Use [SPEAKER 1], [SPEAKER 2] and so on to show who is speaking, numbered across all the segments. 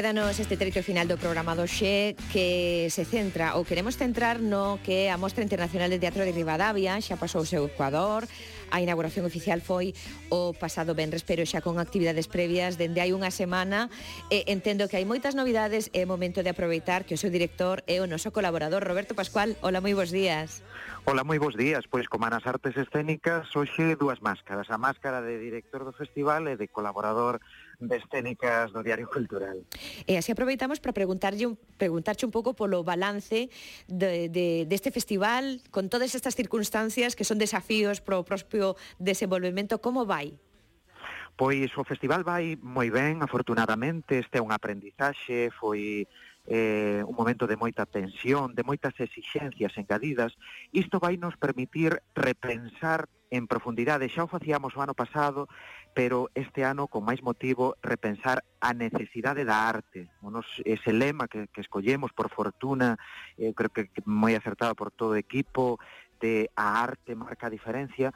[SPEAKER 1] Quédanos este trecho final do programa do Xe que se centra ou queremos centrar no que a Mostra Internacional de Teatro de Rivadavia xa pasou o seu Ecuador, a inauguración oficial foi o pasado venres, pero xa con actividades previas dende hai unha semana. E entendo que hai moitas novidades e é momento de aproveitar que o seu director é o noso colaborador Roberto Pascual. Hola, moi bons días.
[SPEAKER 2] Ola, moi bons días. Pois como nas artes escénicas, hoxe dúas máscaras, a máscara de director do festival e de colaborador besténicas do Diario Cultural.
[SPEAKER 1] E así aproveitamos para preguntarlle un, preguntarche un pouco polo balance de, de, deste festival con todas estas circunstancias que son desafíos pro propio desenvolvemento, como vai?
[SPEAKER 2] Pois o festival vai moi ben, afortunadamente, este é un aprendizaxe, foi eh, un momento de moita tensión, de moitas exixencias engadidas. Isto vai nos permitir repensar en profundidade. Xa o facíamos o ano pasado, pero este ano, con máis motivo, repensar a necesidade da arte. O nos, ese lema que, que escollemos, por fortuna, eh, eu eh, creo que, que moi acertado por todo o equipo, de a arte marca a diferencia,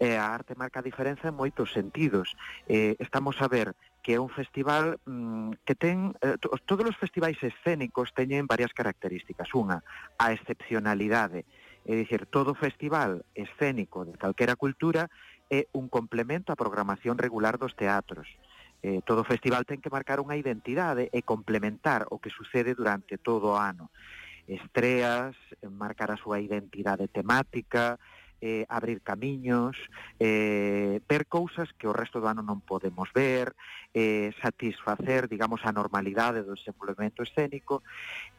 [SPEAKER 2] e a arte marca a diferenza en moitos sentidos. Eh, estamos a ver que é un festival mm, que ten... Eh, todos os festivais escénicos teñen varias características. Unha, a excepcionalidade. Eh, É dicir, todo festival escénico de calquera cultura é un complemento á programación regular dos teatros. Eh, todo festival ten que marcar unha identidade e complementar o que sucede durante todo o ano. Estreas, marcar a súa identidade temática, eh, abrir camiños, eh, ver cousas que o resto do ano non podemos ver, eh, satisfacer, digamos, a normalidade do desenvolvemento escénico,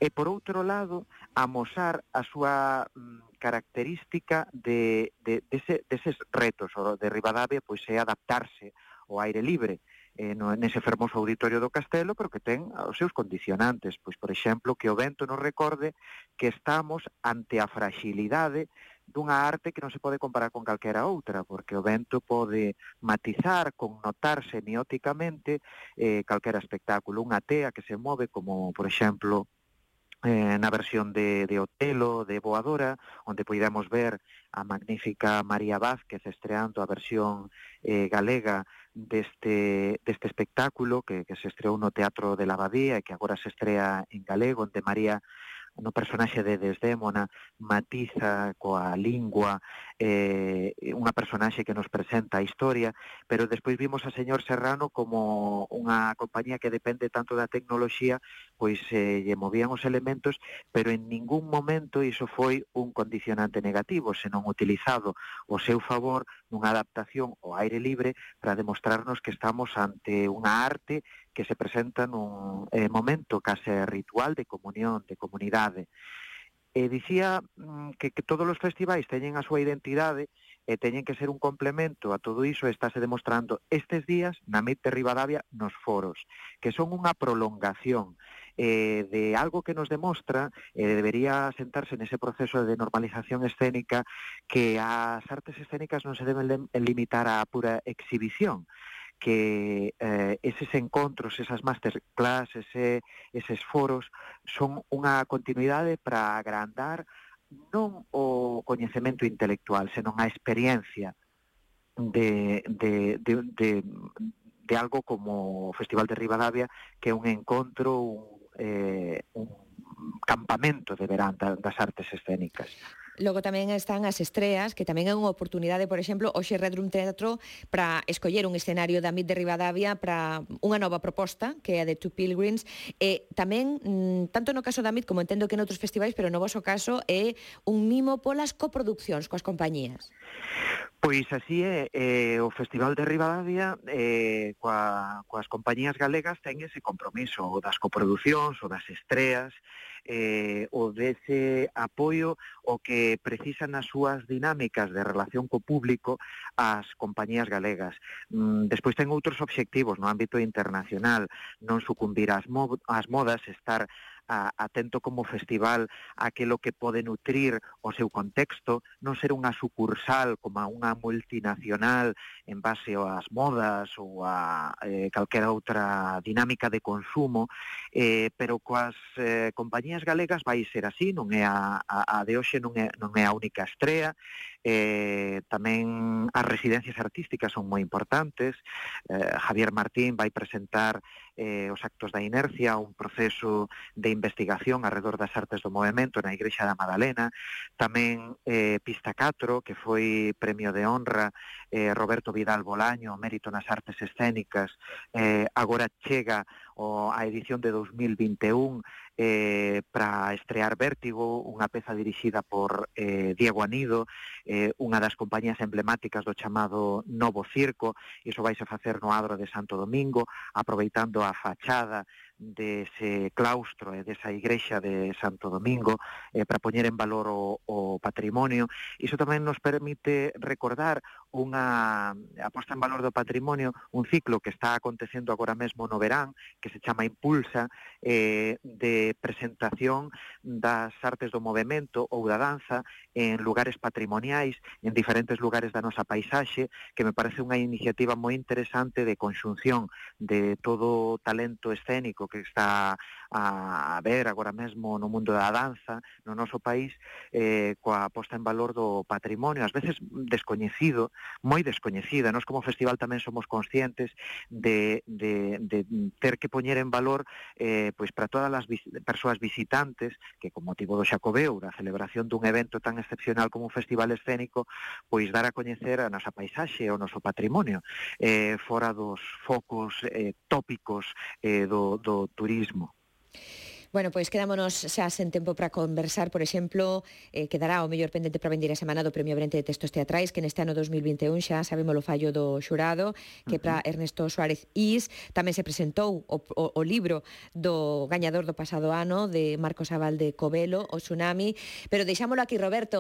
[SPEAKER 2] e, por outro lado, amosar a súa mm, característica de, de, de ese, deses retos, o de Rivadavia, pois é adaptarse ao aire libre, eh, no, nese fermoso auditorio do Castelo, pero que ten os seus condicionantes. Pois, por exemplo, que o vento nos recorde que estamos ante a fragilidade dunha arte que non se pode comparar con calquera outra, porque o vento pode matizar, connotar semióticamente eh, calquera espectáculo. Unha tea que se move como, por exemplo, eh, na versión de, de Otelo, de Boadora, onde poidamos ver a magnífica María Vázquez estreando a versión eh, galega deste, deste espectáculo que, que se estreou no Teatro de la Abadía e que agora se estrea en galego, onde María no personaxe de Desdémona matiza coa lingua eh, unha personaxe que nos presenta a historia, pero despois vimos a señor Serrano como unha compañía que depende tanto da tecnoloxía, pois eh, lle movían os elementos, pero en ningún momento iso foi un condicionante negativo, senón utilizado o seu favor nunha adaptación ao aire libre para demostrarnos que estamos ante unha arte que se presenta nun eh, momento case ritual de comunión, de comunidade. E dicía mm, que, que todos os festivais teñen a súa identidade e teñen que ser un complemento a todo iso estáse demostrando estes días na MET de Rivadavia nos foros, que son unha prolongación eh, de algo que nos demostra eh, debería sentarse nese proceso de normalización escénica que as artes escénicas non se deben limitar á pura exhibición, que eh, eses encontros, esas masterclass, ese, eses foros son unha continuidade para agrandar non o coñecemento intelectual, senón a experiencia de, de, de, de, de algo como o Festival de Rivadavia, que é un encontro, un, eh, un campamento de verán das artes escénicas.
[SPEAKER 1] Logo tamén están as estreas, que tamén é unha oportunidade, por exemplo, hoxe Red Room Teatro para escoller un escenario da MIT de Rivadavia para unha nova proposta, que é a de Two Pilgrims, e tamén, mm, tanto no caso da MIT como entendo que en outros festivais, pero no vosso caso é un mimo polas coproduccións coas compañías.
[SPEAKER 2] Pois así é, eh, o Festival de Rivadavia eh, coa, coas compañías galegas ten ese compromiso o das coproduccións, o das estreas, eh, o dese apoio o que precisan as súas dinámicas de relación co público as compañías galegas. Mm, despois ten outros obxectivos no ámbito internacional, non sucumbir ás, mo ás modas, estar a, atento como festival aquilo que pode nutrir o seu contexto, non ser unha sucursal como a unha multinacional en base ás modas ou a eh, calquera outra dinámica de consumo, eh, pero coas eh, compañías galegas vai ser así, non é a, a, a de hoxe non é, non é a única estrela, eh, tamén as residencias artísticas son moi importantes. Eh, Javier Martín vai presentar eh, os actos da inercia, un proceso de investigación alrededor das artes do movimento na Igrexa da Madalena. Tamén eh, Pista 4, que foi premio de honra eh, Roberto Vidal Bolaño, mérito nas artes escénicas, eh, agora chega o a edición de 2021 eh, para estrear Vértigo, unha peza dirixida por eh, Diego Anido, eh, unha das compañías emblemáticas do chamado Novo Circo, iso vais a facer no Adro de Santo Domingo, aproveitando a fachada dese claustro e desa igrexa de Santo Domingo eh, para poñer en valor o, o patrimonio. Iso tamén nos permite recordar unha aposta en valor do patrimonio, un ciclo que está acontecendo agora mesmo no verán, que se chama Impulsa, eh, de presentación das artes do movimento ou da danza en lugares patrimoniais, en diferentes lugares da nosa paisaxe, que me parece unha iniciativa moi interesante de conxunción de todo o talento escénico que está a ver agora mesmo no mundo da danza no noso país eh, coa posta en valor do patrimonio, ás veces descoñecido, moi descoñecida. Nos como festival tamén somos conscientes de, de, de ter que poñer en valor eh, pois para todas as vis persoas visitantes que con motivo do Xacobeo, da celebración dun evento tan excepcional como un festival escénico, pois dar a coñecer a nosa paisaxe, o noso patrimonio, eh, fora dos focos eh, tópicos eh, do, do do turismo.
[SPEAKER 1] Bueno, pois quedámonos xa sen tempo para conversar, por exemplo, eh, quedará o mellor pendente para vendir a semana do Premio Brente de Textos Teatrais, que neste ano 2021 xa sabemos o fallo do xurado, que uh -huh. para Ernesto Suárez Is tamén se presentou o, o, o libro do gañador do pasado ano de Marcos Aval de Covelo, o Tsunami, pero deixámolo aquí, Roberto,